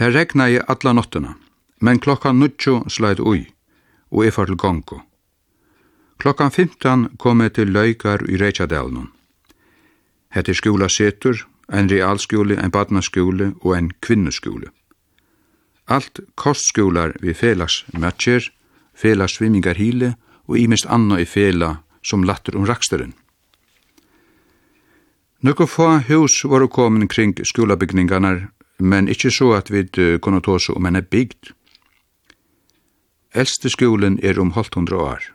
Det regnaði alla nottuna, men klokkan nuttjo slæd ui, og jeg til gongo. Klokkan 15 kom jeg til løykar i Reykjadalnum. Hette skjula setur, en realskjule, en badnaskjule og en kvinnuskúli. Alt kostskjular vi felags matcher, felags svimmingar hile og imist anna i fela som latter om raksteren. Nukko få hus var komin kring skjulabygningarnar men ikkje så at vi kunne ta oss om en er bygd. Eldste skolen er om halvt hundra år,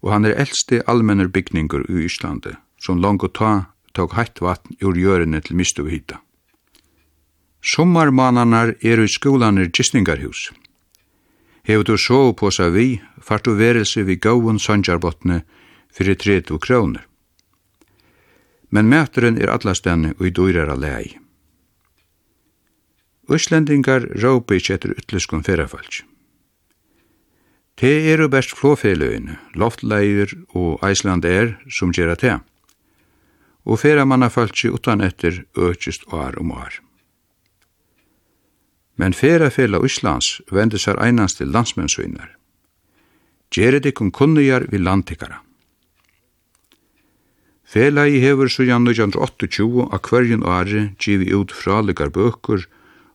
og han er eldste allmennar bygninger i Íslandi, som langt å ta tok heitt vatn ur gjørene til mistuhita. Sommarmananar er i skolaner gistingarhus. Hefur du så på seg vi, fart du verelse vi gauun sanjarbotne fyrir 30 kroner. Men mæteren er allastene og i dyrere leie. Íslendingar råpa ikkje etter ytluskum ferrafalk. Te eru best flåfeløyene, loftleir og Iceland er som gjerra te, og ferramannafalki utan etter økist år om år. Men ferrafela Íslands vende sær einans til landsmennsvinnar. Gjere dikum kunnigar vi landtikara. Felagi hefur så jan 1928 av hverjun åri givi ut fralikar bøkur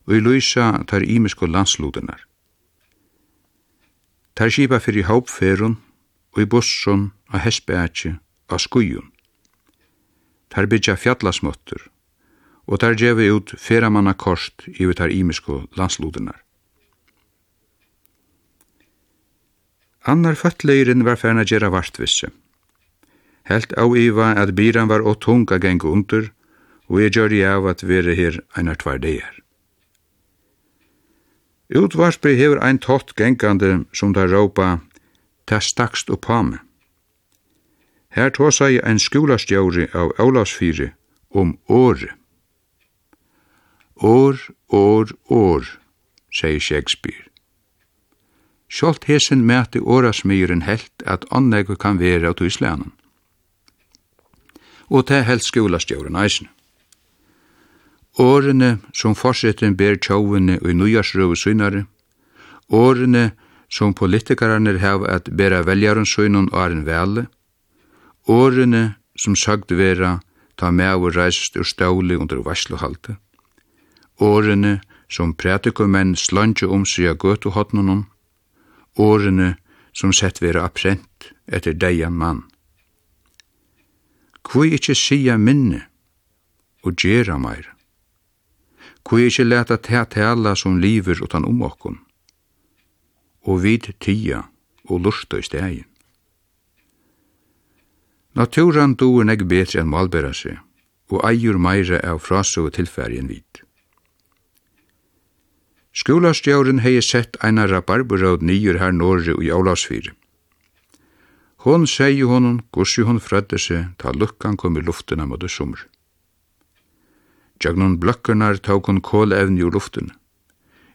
og i lysa tar imisko landsludenar. Tar skipa fyrir haupferun, og i bussun, og hespeatje, og skujun. Tar bytja fjallasmottur, og tar djevi ut feramanna kost ivi tar imisko landsludenar. Annar fattleirin var færna gjerra vartvisse. Helt á iva at byran var å tunga gengu undur, og jeg gjør i av at vere her einar tvar deir. Utvarspi hefur ein tott gengande som da råpa «Ta stakst upp hame». Her tåsa jeg ein skolastjóri av Ólasfyri om åre. År, år, år, sier Shakespeare. Sjolt hesen mæti årasmyren helt at annegu kan vera av i. Og det helst skolastjóren eisen. Årene som forsetten ber tjovene i nøyarsrøve synare, årene som politikarerne heva at bera veljaren synon og en vele, årene som sagt vera ta med og reist ur ståli under varsluhalte, årene som pratikumenn slanje om seg av gøtuhotnunum, årene som sett vera apprent etter deian mann. Kvoi ikkje sia minne og gjera meira. Kui ikkje leta ta tala som liver utan om okkom. Og vid tia og lusta i stegin. Naturan doer neg betre enn malbera seg, og eier meira av frasøve tilfæri enn vid. Skolastjauren hei sett eina rabarburåd nýr her norri og i Hon segi honom gossi hon frødde seg ta lukkan kom i luftina mot det sumr. Gjøgnon bløkkernar tók hun kålevni ur luften.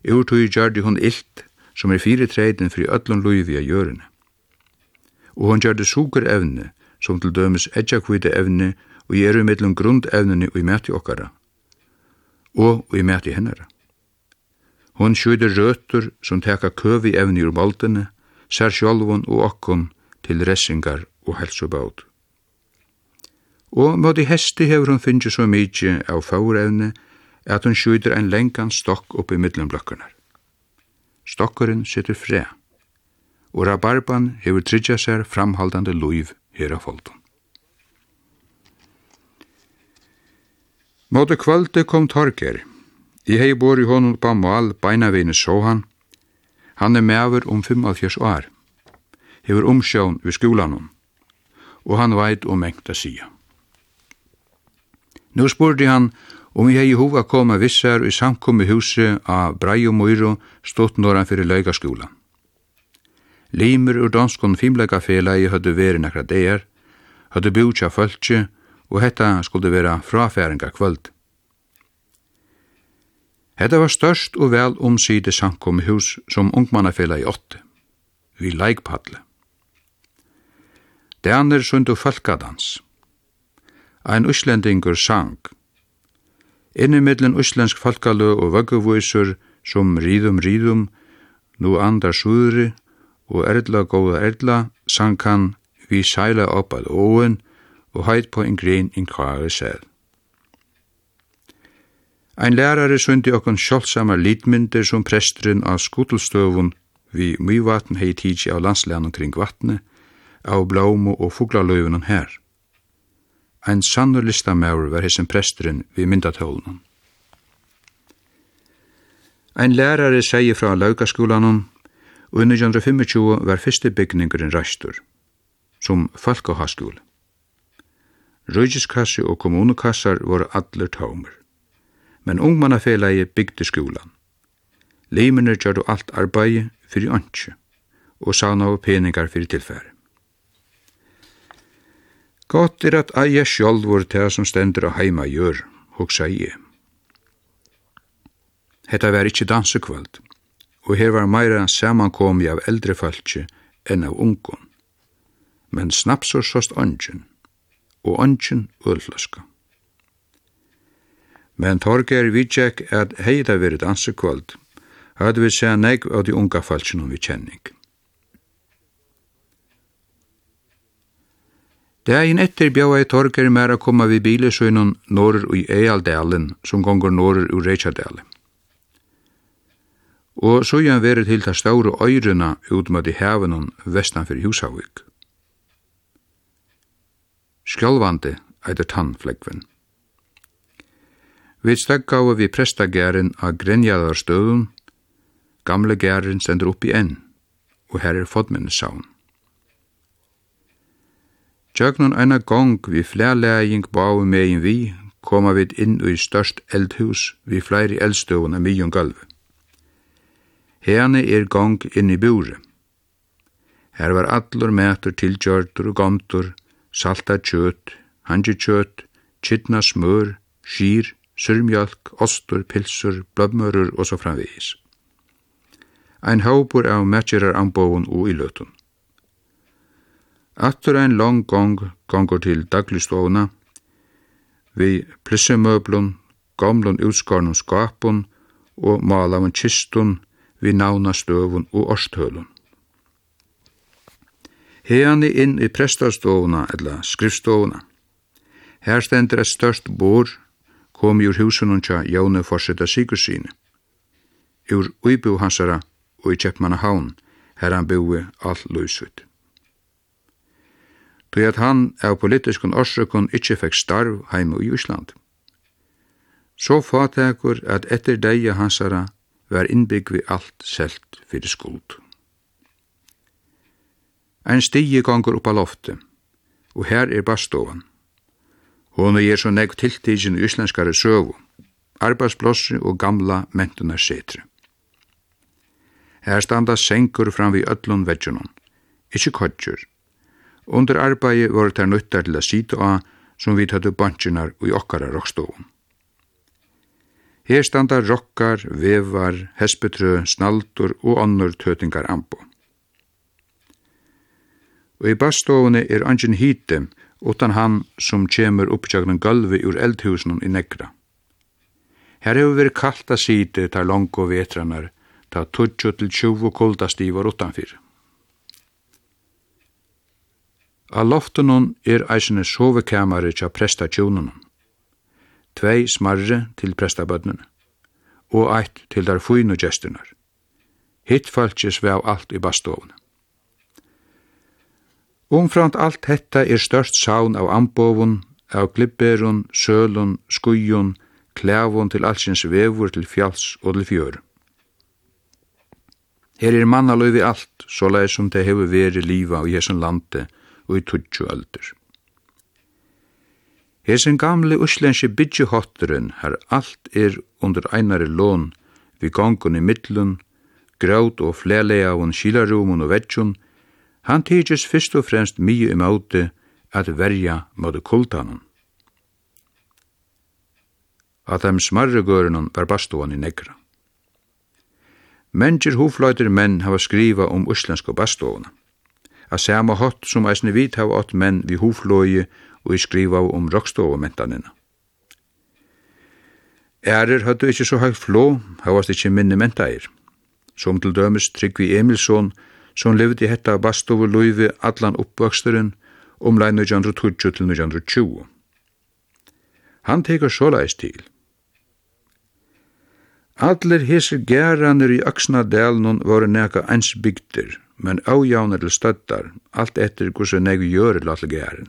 Urtui gjørdi hon illt, som er fire treiden fri öllun luivi a gjørene. Og hon gjørdi suger evni, som til dømes edjakvide evne, og gjeru mellom grundevnene og i mæti okkara, og i mæti hennara. Hon skjuder røtur som teka køvi evne ur baltene, sær sjálvun og okkon til ressingar og helsubáut og måtte hesti hefur hon finnst så mykje av fórevne at hon skjuter ein lengan stokk oppi i middelblokkunar. Stokkurinn sitter fre, og rabarban hefur tridja seg framhaldande luiv her av foldun. Måte kvölde kom Torger. I hei bor i honum på mal beina vini så han. Han er mever om 55 år. Hefur omsjån vi skolanum, og han veit om engt a. Nå spurte han om jeg i hova koma vissar i samkomme huset av Brei og Møyro stått norran fyrir løygaskola. Limer ur danskon fimleikafelaði høyde veri nekra deir, høyde bjútja fölkje, og hetta skulle vera frafæringa kvöld. Hetta var størst og vel omside samkomme hus som ungmannafela i åtte, vi leikpadle. Det andre sundu fölkadans ein uslendingur sang. Inni middelen uslensk falkalø og vøggevuisur som ridum ridum, nu andar sudri og erdla góða erdla sang han vi seila opp al åen og heit på en gren in kare sel. Ein lærare sundi okkon sjálfsamar litmyndir som presturinn av skutelstøvun vi mye vatten hei tidsi av landslæren kring vattnet, av blåmo og fuglaløvunum her. Ein sannur listamaur var hessen presturin vi myndatólunum. Ein lærare segi fra laukaskúlanum, og 1925 var fyrste bygningurinn ræstur, som falkohaskúli. Røygiskassi og kommunukassar voru allir tómur. Men ungmannafélagi byggdi skúlan. Leiminir gjördu allt arbeid fyrir ønskju og savnaðu peningar fyrir tilfæri. Gott er at eia sjálfur til som stendur og heima gjør, hugsa i. Hetta var ikkje dansekvöld, og her var meira samankomi av eldre falki enn av ungun. Men snapsur sost ongen, og ongen ullflaska. Men Torger vidtjekk at heida veri dansekvöld, hadde vi seg negv av de unga falkinum vi kjenning. Dagen etter bjóa i torger mer a koma vi bilesøynun norr ui Ealdalen, som gongur norr ui Reykjadalen. Og så gjør veri til ta stauru øyrena ut i hevenon vestan fyrir Husavik. Skjálvandi eitir tannflegven. Vi stakkaðu vi prestagærin av grenjaðarstöðun, gamle gærin sendur upp i enn, og her er fodminnesaun. Tjøknon eina gong vi flærlæging bau megin vi, koma vi inn i størst eldhus vi fleiri eldstøvun av myon gulv. Herne er gong inn i bure. Her var allur metur tilgjördur og gomtur, salta kjøt, hangi kjøt, kittna smör, skýr, surmjölk, ostur, pilsur, blömmörur og så framvegis. Ein haupur av mekjerar anbóun og ilötun. Attur ein long gong gongur til daglistovuna, vi plissumøblun, gamlun utskarnum skapun og malavun kistun vi navnastøvun og orsthølun. Heani inn i prestastovuna, eller skriftstovuna. Her stendur et størst bor, kom i ur husunum tja Jónu Forseta Sigursíni, ur uibu hansara og i Kjeppmanna haun, her han bui all løysut tog at han av politiskun orsøkun ikkje fekk starv heima i Ísland. Så fatekur at etter deia hansara var innbyggvi alt selt fyrir skuld. Ein stige gongur upp a lofti, og her er bastovan. Hon er så negv tiltigin i íslenskare søvu, arbeidsblossi og gamla mentunar setri. Her standa sengur fram vi öllun veggjunan, ikkje kodjur, Under arbeidet var det nøyttar til a sita av, som vi tøttu bansjinar i okkara rockstoven. Her standa rokkar, vevar, hespetrø, snaltur og annor tøtingar ambo. Og i bastovene er angin hite, utan han som kjemur upptjagnan gulvi ur eldhusen i negra. Her hefur veri kalta site tar lango vetranar, ta 20 til 20 kuldastivar utanfyrir. A loftunum er eisne sovekamari tja prestatjónunum. Tvei smarre til prestabönnene og eitt til der fínu gestunar. Hitt falkis vi av alt i bastovene. Umframt alt hetta er størst saun av ambovun, av glibberun, sølun, skujun, klævun til allsins vevur til fjalls og til fjör. Her er mannalöfi alt, så leið som det hefur veri lífa og jesun lande, og og i tutsju öldur. Hesen gamle uslenske byggehotterun her alt er under einare lån vi gongun i middlun, gråt og flelea av skilarumun og vetsjun, han tegis fyrst og fremst mye imauti at verja mot kultanen. At dem smarre gørunum var bastuan i negra. Mennkir hufløyder menn hava skriva om uslenska bastuana a sama hot som eisne vit hava ått menn vi hoflåi og i skriva om rockstovumentanina. Ærer høttu ikkje så høgt flå, havast ikkje minne mentair. Som til dømes Tryggvi Emilsson, som levde i hetta bastovu loyvi allan oppvøksteren, omlai 1920 til 1920. Han teker såleis til. Allir hesir gæranir i Aksnadalen voru neka eins bygdir, men avjavner til støttar, alt etter hvordan negu gjør latle gæren.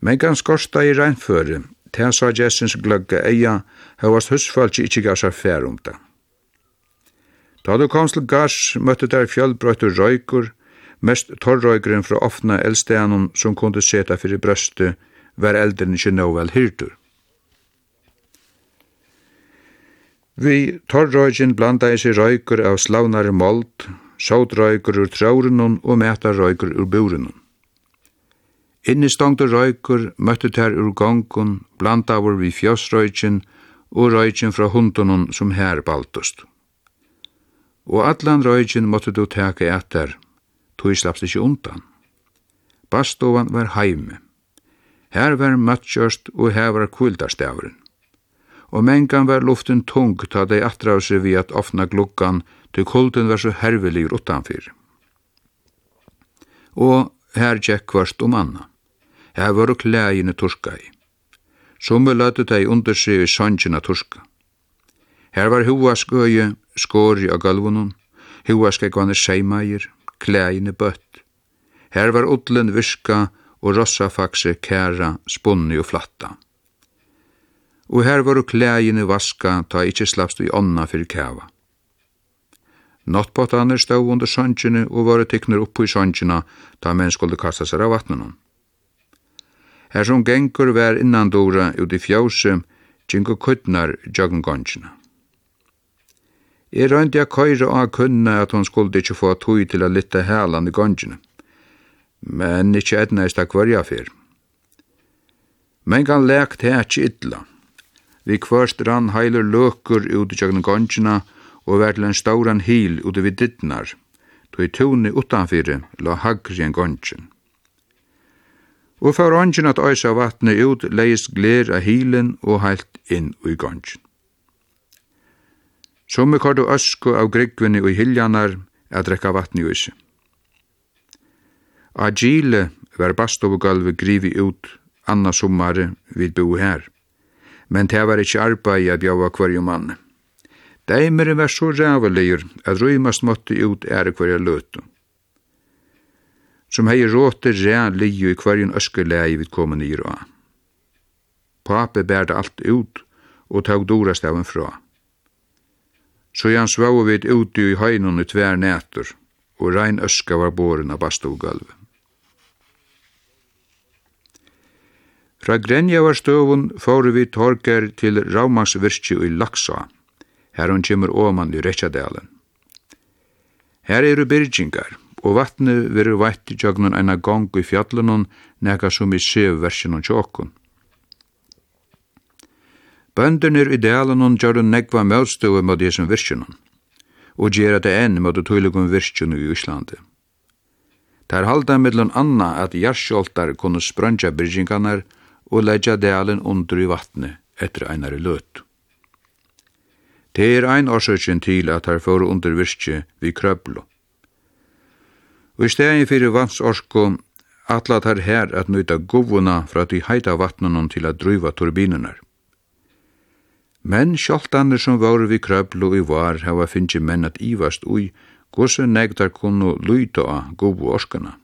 Men gans skorsta i regnføre, til sa Jessens gløgge eia, høyast husfalki ikkje gav seg fær om det. Da du komst til gars, møtte der fjallbrøytur røykur, mest torrøykeren fra ofna eldsteanon som kunde seta fyrir brøste, var eldren ikkje nåvel hyrtur. Vi torrøyken blanda i seg røykur av slavnare mold, sót røykur ur trårunum og meta røykur ur burunum. Innistongte røykur møttu ter ur gongun, blandavur vi fjossrøykin og røykin fra hundunum som her baltust. Og allan røykin måttu du teka etter, tog slappst ikkje undan. Bastovan var heime. Her var møttkjørst og her var kuldarstavren. Og mengan var luften tung ta dei atra av seg vi at ofna glukkan til kulden var så hervelig utanfyr. Og her tjekk varst om anna. Her var og klægene torska i. Somme lade de under seg i sanjina torska. Her var hovask øye, skåri av galvunnen, hovask seimeier, klægene bøtt. Her var odlen virka og rossafakse kæra, spunni og flatta. Og her var og vaska, ta ikkje slappst i onna fyrir kæva Nattpotaner stod under sjansjene og var tekner opp i sjansjene da menn skulle kasta seg av vattnene. Her som gengur vær innandora ut i fjause, gingo kuttnar jøgngonsjene. Jeg røyndi a køyre av kunna at hon skulle ikkje få tog til a litta helan i gonsjene, men ikkje etna i stak varja fyr. Men kan lekt hei ikkje idla. Vi kvørst rann heiler løkur ut i jøgngonsjene og og vær til en stauran hil ute vid dittnar, då i tone utanfyrir la hagri en gongen. Og for ånden at øysa vatni ut, leis gler av hilen og heilt inn i gongen. vi kordu ösku av grigvinni og hiljanar er drekka vatni i isse. Agile var bastovugalvi grivi ut anna sommare vid bo her, men det var ikkje arbeid jeg bjava kvarju manne. Deimere var så ræveligur at røymast måtte ut ære hverja løtu. Som hei råte ræ ligju i hverjun øskelegi vid komin i rå. Pape bærde alt ut og tåg dorastaven fra. Så jan svau vid ut i høynun i tver nætur, og rein øska var boren av bastovgulvet. Fra Grenjavarstøvun fóru vi torger til Raumagsvirki i Laksa, her hon kjemur oman i Rekjadalen. Her eru byrgingar, og vatnu veru vætt i jøgnun eina gong i fjallunun, nekka som i sjøversjonon tjokkun. Bøndernir i dalunun gjør negva møtstøve mot jesum virkjunun, og gjerra det enn mot tøylegum virkjunu i Íslandi. Tær halda mellom anna at jarsjoltar kunne sprønja byrgingarnar og leggja dalen under i vatnet etter einari løtt. Det er ein årsøkjen til at her får undervirke vi krøblo. Og i stegi fyrir vannsorsko atlat her her at nøyta govuna fra de heita vatnunum til at druva turbinunar. Men sjoltanir som var vi krøblo i var hava finnje menn at ivast ui gosse negdar kunnu luita a govu orskana.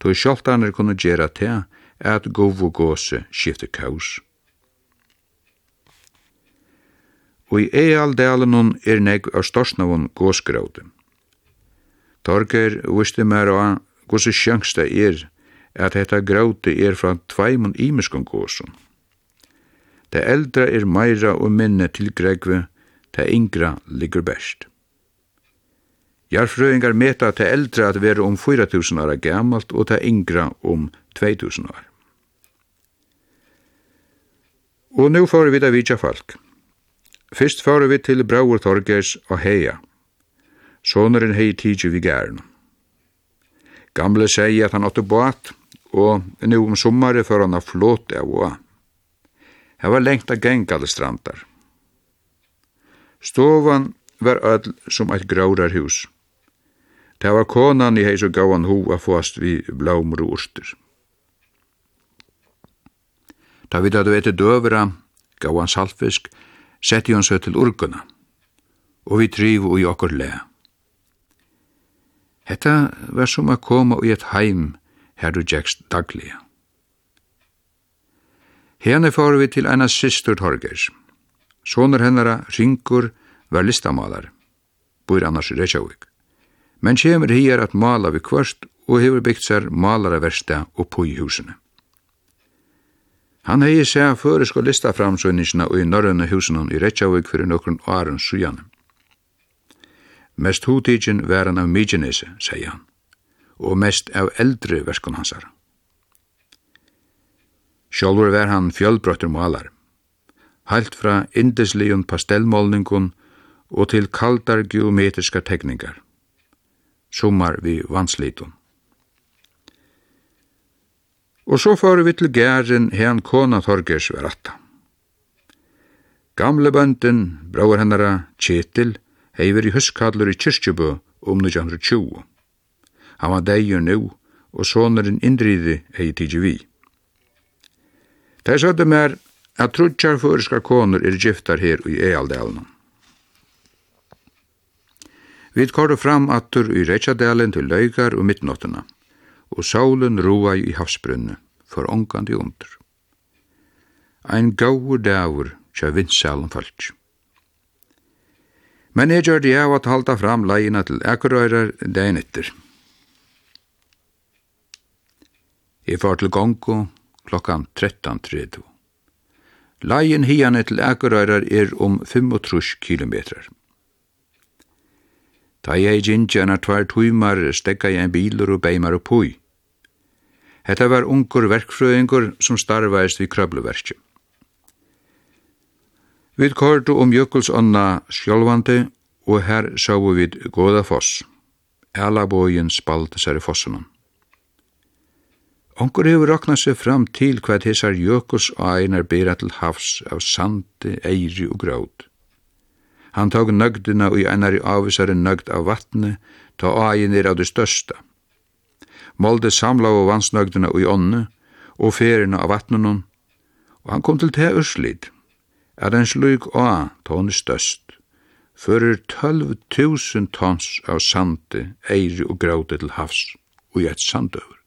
To sjoltanir kunnu gjerra te at govu gosse skifte kaus. og i Ealdalen er negg av storsnavun gåsgraude. Torger viste mer av gåse sjangsta er at hetta graude er fra tveimun imeskon gåsun. Det eldra er meira og minne til gregve, det yngra ligger best. Jarfrøyngar meta til eldra at være om 4000 år gammalt og til yngra om 2000 år. Og nu får vi da vidja folk. Fyrst fyrir vi til Brauer Torgers og Heia. Soneren hei tidsi vi gærn. Gamle segi at han åtte båt, og nu om sommare fyrir han a flåt av oa. Her var lengt a geng alle strandar. Stovan var öll som eit graurar hus. Det var konan i heis og gauan han a fast vi blaumur og urster. Da vi da du vet døvra, gav han saltfisk, setti hon seg til urkuna, og vi trivu i okkur le. Hetta var som a koma i et heim her du gjekst daglige. Hene får vi til eina systur Torgers. Soner hennara, Rinkur, var listamalar, bor annars i Reykjavík. Men kjemur hier at mala vi kvørst og hefur byggt sér malara versta og i husene. Han hei seg fyrir sko lista framsøgningsna og i norrønne husunan i Reykjavík fyrir nokkur åren sujane. Mest hútíkin var han av Mykinese, sier han, og mest av eldre verskon hansar. Sjálfur var han fjölbrøttur malar, heilt fra indeslion pastellmålningun og til kaldar geometriska tekningar, summar vi vanslitun. Og så fyrir vi til gæren hen kona Torgers var atta. Gamle bønden, brauer hennara Kjetil, hei veri huskallur i kyrkjubø om 1920. Han var deir nu, og sonaren indriði hei tidsi vi. Tei sødde mer at trutjar føreska konur er giftar her i Ealdalen. Vi kordu fram attur i Reykjadalen til Laugar og midtnottena og solen roa i havsbrunne, for ongandi undur. Ein gaur dagur tja vindsalen falsk. Men jeg gjør det av at halda fram leina til Akurøyrar dagen etter. Jeg far til Gongo klokkan 13.30. Leien hiane til Akurøyrar er om 35 kilometrar. Da jeg gynja hana tvær tøymar stekka jeg en bilur og beimar og pui. Hetta var ungur verkfrøðingur som starvaist við krøbluverki. Við kortu um jökulsonna sjálvandi og her sáu foss. Godafoss. Elabógin spaldi sér i fossunum. Onkur hefur raknað seg fram til hvað hessar jökuls ænar bera til havs av sandi, eiri og gráð. Han tók nøgdina og í einari avvisari nøgd av vatni, ta æin er av det størsta. Molde samla av vansnøgdene og i ånne, og ferina av vatnene, og han kom til te urslid, at en slug a, ta hon er størst, fører 12.000 tons av sande, eiri og gråte til havs, og i et sandøver.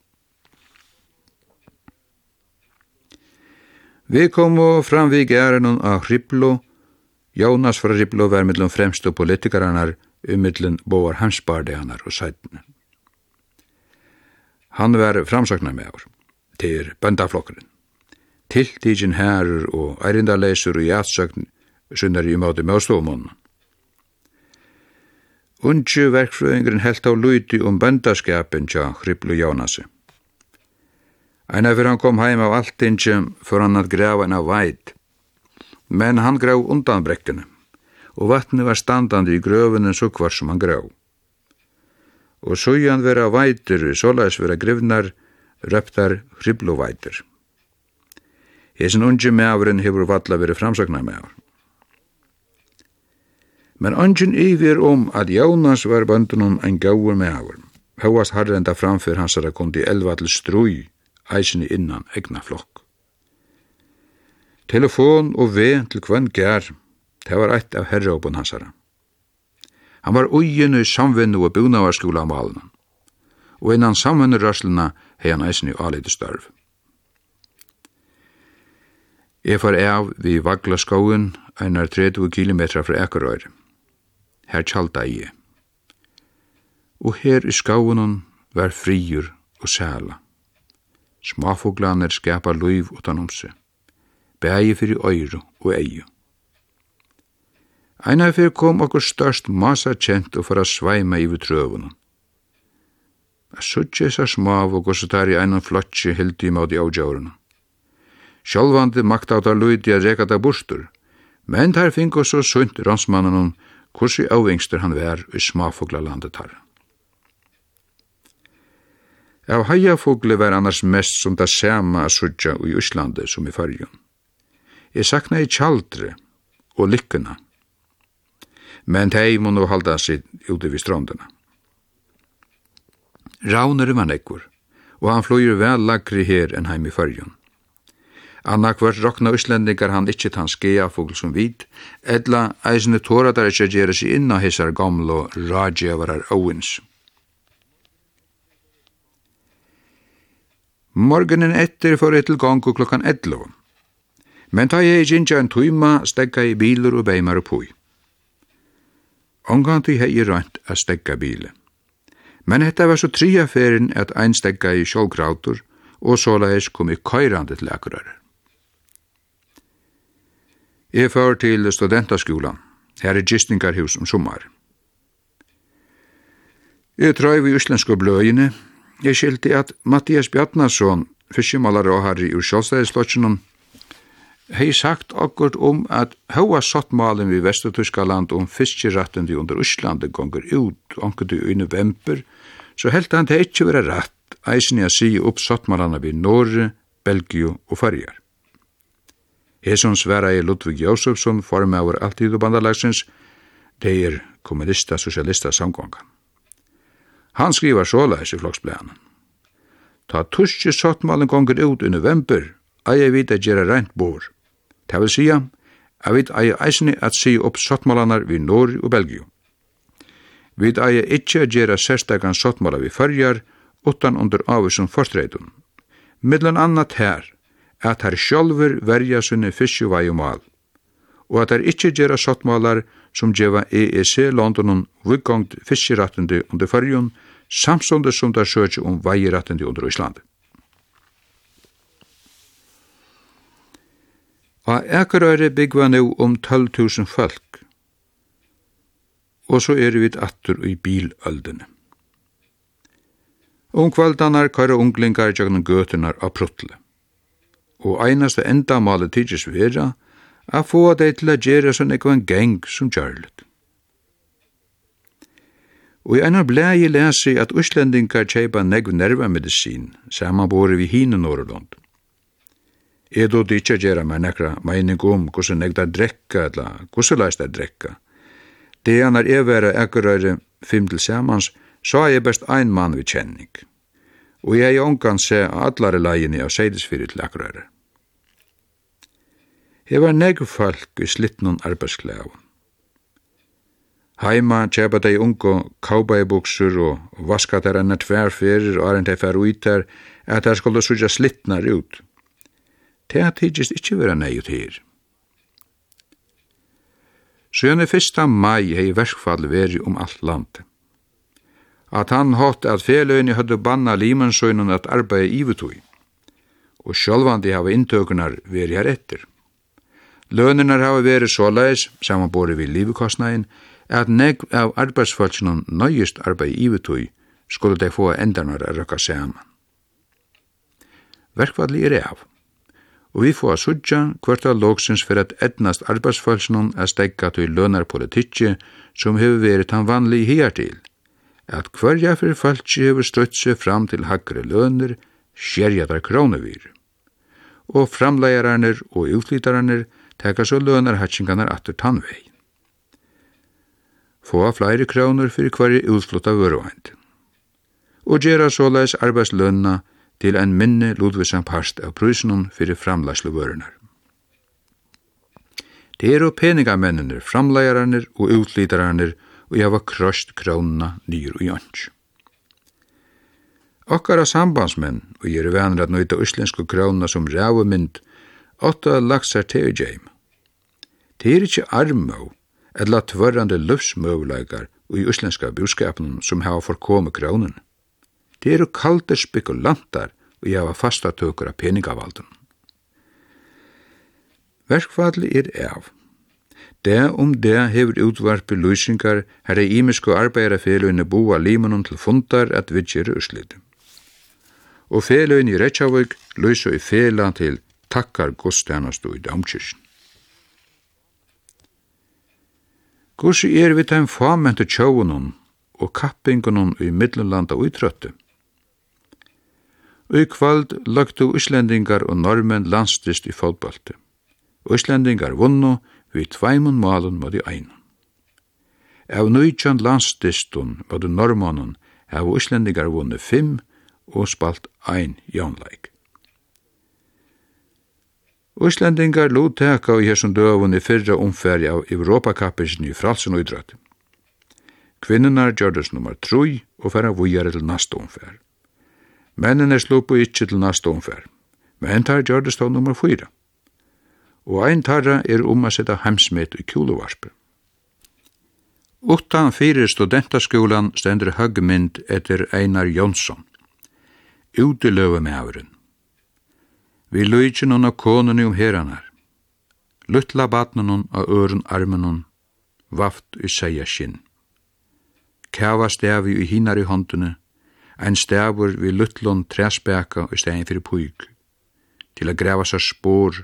Vi kom og framvig gæren av Hriblo, Jonas fra Hriblo var mellom fremste politikararnar, umidlen boar hansbardeanar og sætene. Han var framsøkna med år, til bøndaflokkeren. Tiltigin herrer og eirindaleisur og jatsøkn sunnar i måte med ståmånen. Unge verkfrøyngren helt av luti om bøndaskapen tja Hriblu Jónasi. Einar fyrir han kom heim av alltingi fyrir han at grava en av veit, men han grav undan brekkene, og vatni var standandi i grøvunen sukvar som han grav og søyan vera veitur, såleis vera grivnar, røptar hribloveitur. Hesen unge mævren hefur valla veri framsakna mævr. Men ungen yvir om at Jónas var bøndunum ein gaur mævr, hóast harrenda framfyr hansara kundi elva til strúi, æsini innan egna flokk. Telefon og ve til kvann gær, det var eitt av herraupun hansara. Han var ugen i samvinnu og bunavarskula om valen. Og innan samvinnu røslina hei han eisen i alite størv. Jeg far av vi vagla skogen, einar 30 kilometer fra Ekerøyr. Her tjalda jeg. Og her i skogen var friur og sæla. Smafoglaner skapa luiv utan om seg. Bægi fyrir øyru og eiu. Einar fyrir kom okkur størst massa kjent og for að sveima yfir trøvunum. A suttje sa smav og gossetar i einan flotsi hildi i máti ágjárunum. Sjálvandi makta á það luidi að reka það bústur, men þar fingo svo sunt rannsmannunum kursi ávengstur hann vær í smáfugla landet tar. Av hajafugli var annars mest som það sama að suttja Íslandi som í fyrjun. Jeg sakna i tjaldre og lykkuna, men tei må nå halda sig ute vid strandene. Rauner var nekkur, og han fløyer vel lagri her enn heim i fyrjun. Anna kvart rokna Íslendingar han ikkje tan skea fugl som vid, edla eisne tåra der ikkje gjerra seg inna av hissar gamlo rajjavarar Owens. Morgenen etter for til gongu klokkan 11. Men ta jeg ikkje en tøyma, stegga i biler og beimar og pui. Onganti hei rønt a stegga bile. Men hetta var så tria ferien at ein stegga i sjålgrautur, og so kom i køyrande til akkurar. Jeg før til studentaskolan. Her er gistingarhus om sommar. Jeg trøy vi íslensku bløyene. Jeg skilti at Mattias Bjarnason, fyrstjumalare og harri ur sjålstæðislotjennom, hei sagt akkurat om at høa sottmalen vi Vestertyskaland om fiskerattende under Íslandi gonger ut onkert i november, så helt han det ikkje vera rett eisen jeg a si opp sottmalana vi Norge, Belgio og Farjar. Hesson sværa i Ludvig Josefsson formauer alltid og bandalagsins, det er kommunista-socialista samgångan. Han skriver såleis i floksblænen. Ta tuske sottmalen gonger ut i november, eier vita gjerra rent bor. Det vil sige, at vi eier eisene at si opp sottmålanar vi Norge og Belgium. Vi eier ikkje at gjera særstakan sottmåla vi fyrjar, utan under avvisum forstreidun. Middelen annat her, at her sjolver verja sunne fiskjuvai og mal, og at her ikkje gjerra sottmålar som gjeva EEC-Londonen vikongt fiskjerattende under fyrjun, samståndes som der søkje om veierettende under Íslandi. Og Akerøyre byggva nu om 12.000 folk. Og så er vi atter i biløldene. Ungkvaldanar køyra unglingar gjøgnum gøtunar av pruttle. Og einasta endamáli tidsjes vera a få dei til a gjera sånn ekvan geng som gjørlet. Og i einar blægi lesi at uslendingar kjeipa negv nervamedicin samanbore vi hinu Norrlund. Jeg då ikke gjøre meg nekra mening om hvordan jeg da drekka, eller hvordan leis jeg drekka. Det er når jeg evere ekkerøyre fem til samans, så er jeg best ein mann vi kjenning. Og jeg er omgang se allare leiene av seidesfyrir til ekkerøyre. Jeg var neg folk i slittnum arbeidsklæv. Heima kjepa dei ungo kaubaibukser og vaska der enn tverferir og er ei tei fer uitar at der skulle suja slittnar ut til at tidsist ikkje vera neiut her. Sjøne 1. mai hei verskfall veri om alt landet. At han hatt at feløyni hadde banna limansøynun at arbeid ivetui, og sjálvandi hava inntøkunar veri her etter. Lønirnar hava veri såleis, samanbori vi livekostnægin, at negg av arbeidsfalsinun nøyist arbeid ivetui skulle dei få endarnar a røkka saman. Verkvalli er av og vi får sudja kvart av loksins for at etnast arbeidsfølsnum er stegga til lønarpolitikki som hefur verið han vanlig hér til, at hverja fyrir falsi hefur støtt seg fram til hagre løner, skerjadar kronevir. Og framleigararnir og utlitararnir teka så lønarhatsingarnar atur tannvei. Få flere kroner fyrir hverja utflutta vøruhend. Og gera såleis arbeidslønna til ein minne Ludvigsan parst av prysunum fyrir framlæslu vörunar. Det eru peningamennir, framleigararnir og utlidararnir og hava krøst krónuna nyr og jönts. Okkara sambandsmenn, og jeg er vanir at nøyta uslensku krónuna som rævumynd, åtta laksar til jeim. Det er ikkje armå, eller tvørrande løvsmøvleikar og i uslenska buskapunum som hava forkomme krónuna. Det eru kalde spekulantar og jeg var fastatøkur av peningavalden. Verkfalli er av. Det om det hefur utvarpi løysingar her er ímisku arbeidarfeløyne búa limunum til fundar at vidgjere urslit. Og feløyne i Reykjavík løysa i fela til takkar godstjanastu i damkirsten. Gussi er vi tæm famentu tjóunum og kappingunum i middelanda og Og i kvöld løgtu Íslendingar og normen landstist i fotbalti. Íslendingar vunnu við tveimun malun mot i einu. Av nøytjan landstistun mot i normanun hava Íslendingar vunnu fimm og spalt ein jánleik. Íslendingar lot teka hér hesson døvun i fyrra omfæri av Europakappisen i fralsen og idrøtt. Kvinnunar gjørdes nummer 3 og færa vujare til nasta omfæri. Mennene slupu ikkje til næsta omfær, men tar gjørdes då nummer 4. Og ein tarra er om a seta heimsmet i kjulovarpe. Utan fyrir studentaskolan stendur høgmynd etter Einar Jonsson. Utiløve med avren. Vi lujtjen hon av konun om heranar. Luttla batnen av øren armen hon. Vaft i seia skinn. Kava stavi i hinar i håndene ein stavur við luttlun træsbæka i stegin fyrir puig til að greva seg spor,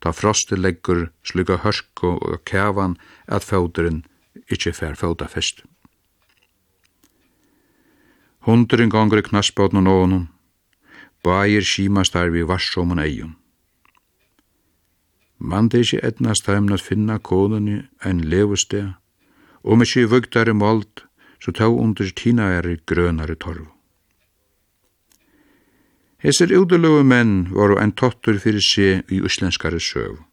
ta frosti leggur, sluga hørku og kævan at fóturinn ikkje fer fóta fest. Hundurinn gongur i knassbótnun og honum, bæir skimast her við varsomun eigum Man det ikke etnast heim at finna konunni ein levusteg, og med ikkje vugtare mold, så tau under tina er grønare torv. Hesir udelögu menn varu ein tottur fyrir sé i sögu. Sögu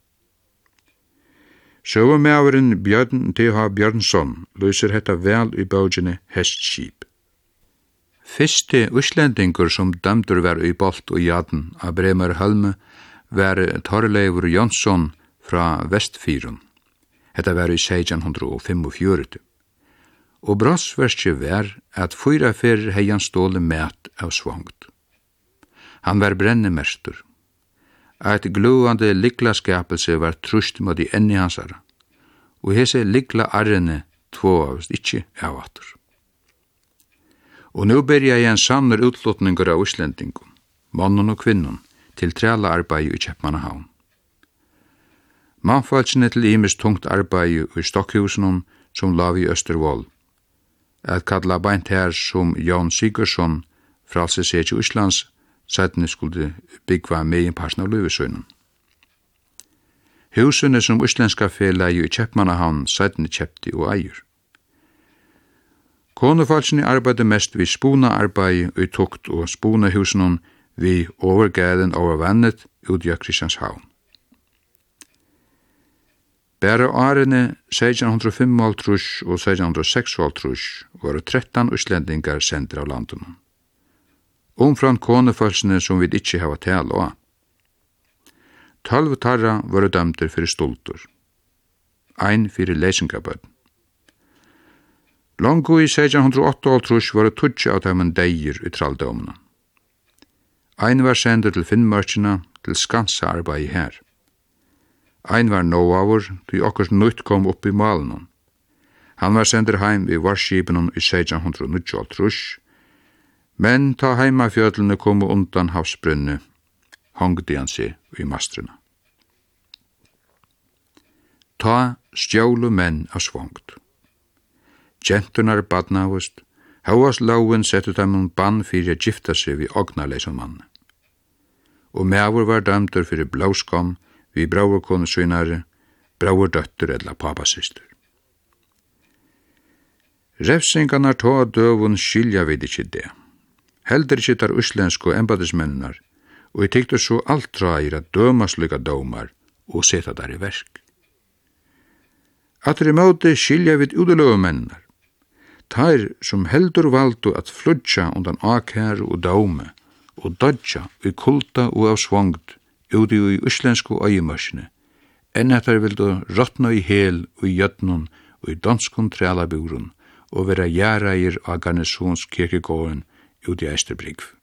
Søvumæveren Björn T.H. Björnsson løser hetta vel i bøgjene Hestskip. Fyrste uslendingur som dømdur var i bolt og jaden av Bremer Hølme var Torleifur Jonsson fra Vestfyrun. Hetta var i 1645. Og brossverskje var at fyra fyrir heian ståle mæt av svangt. Han var brennemester. Eit gluande likla skapelse var trust mot i enni hansara, og hese likla arrene tvo avst ikkje av atur. Og nu berja jeg en sannur utlåtningur av Íslendingum, mannen og kvinnen, til trela arbeid i Kjeppmannahavn. Mannfalsene til Imes tungt arbeid i Stokkhusenum som lav i Østervold, Et kalla beint her som Jan Sigursson, fralse seg til Íslands, sætni skulle byggva meginparsen av løvesøgnen. Husene som Íslenska felagi i Kjeppmannahavn sætni kjepti og eier. Konefalsene arbeidde mest vi spunaarbeid i tukt og spunahusen vi overgæren over vannet ut i Kristianshavn. Bæra årene 1605 og 1606 var 13 uslendingar sendir av landunum omfram konefølsene som vi ikkje hava tale av. Tølv tarra var dømter fyrir stultur. Ein fyrir lesingabød. Longu i 1608 var det tutsi av dem deir i traldomna. Ein var sendur til Finnmarkina til skansa arbeid her. Ein var novavur, du okkurs nutt kom upp i malen. Han var sendur heim i varskipen i 1608 Men ta heimafjöllene komu undan havsbrunne, hongdi han seg i mastruna. Ta stjólu menn av svongt. Gentunar badnavust, Hauas lauen settu dem bann fyrir a gifta seg við ognarleisom mann. Og meavur var dæmtur fyrir bláskom við bráur konu synare, bráur døttur edla papasistur. Refsingarnar tóa døvun skilja við ikkje det heldur ikkje tar uslensku embadismennar, og i tykte så alt trair at dømas dømar og seta der i versk. Atter i måte skilja vid udeløve mennar, Tær som heldur valdu at flutja undan akær og daume og dodja i kulta og av svongt ute i uslensku øyemørsene, enn at vildu rottna i hel og i jötnun og i danskun trælabjurun og vera jærair av garnisons ute i Esterbrygg.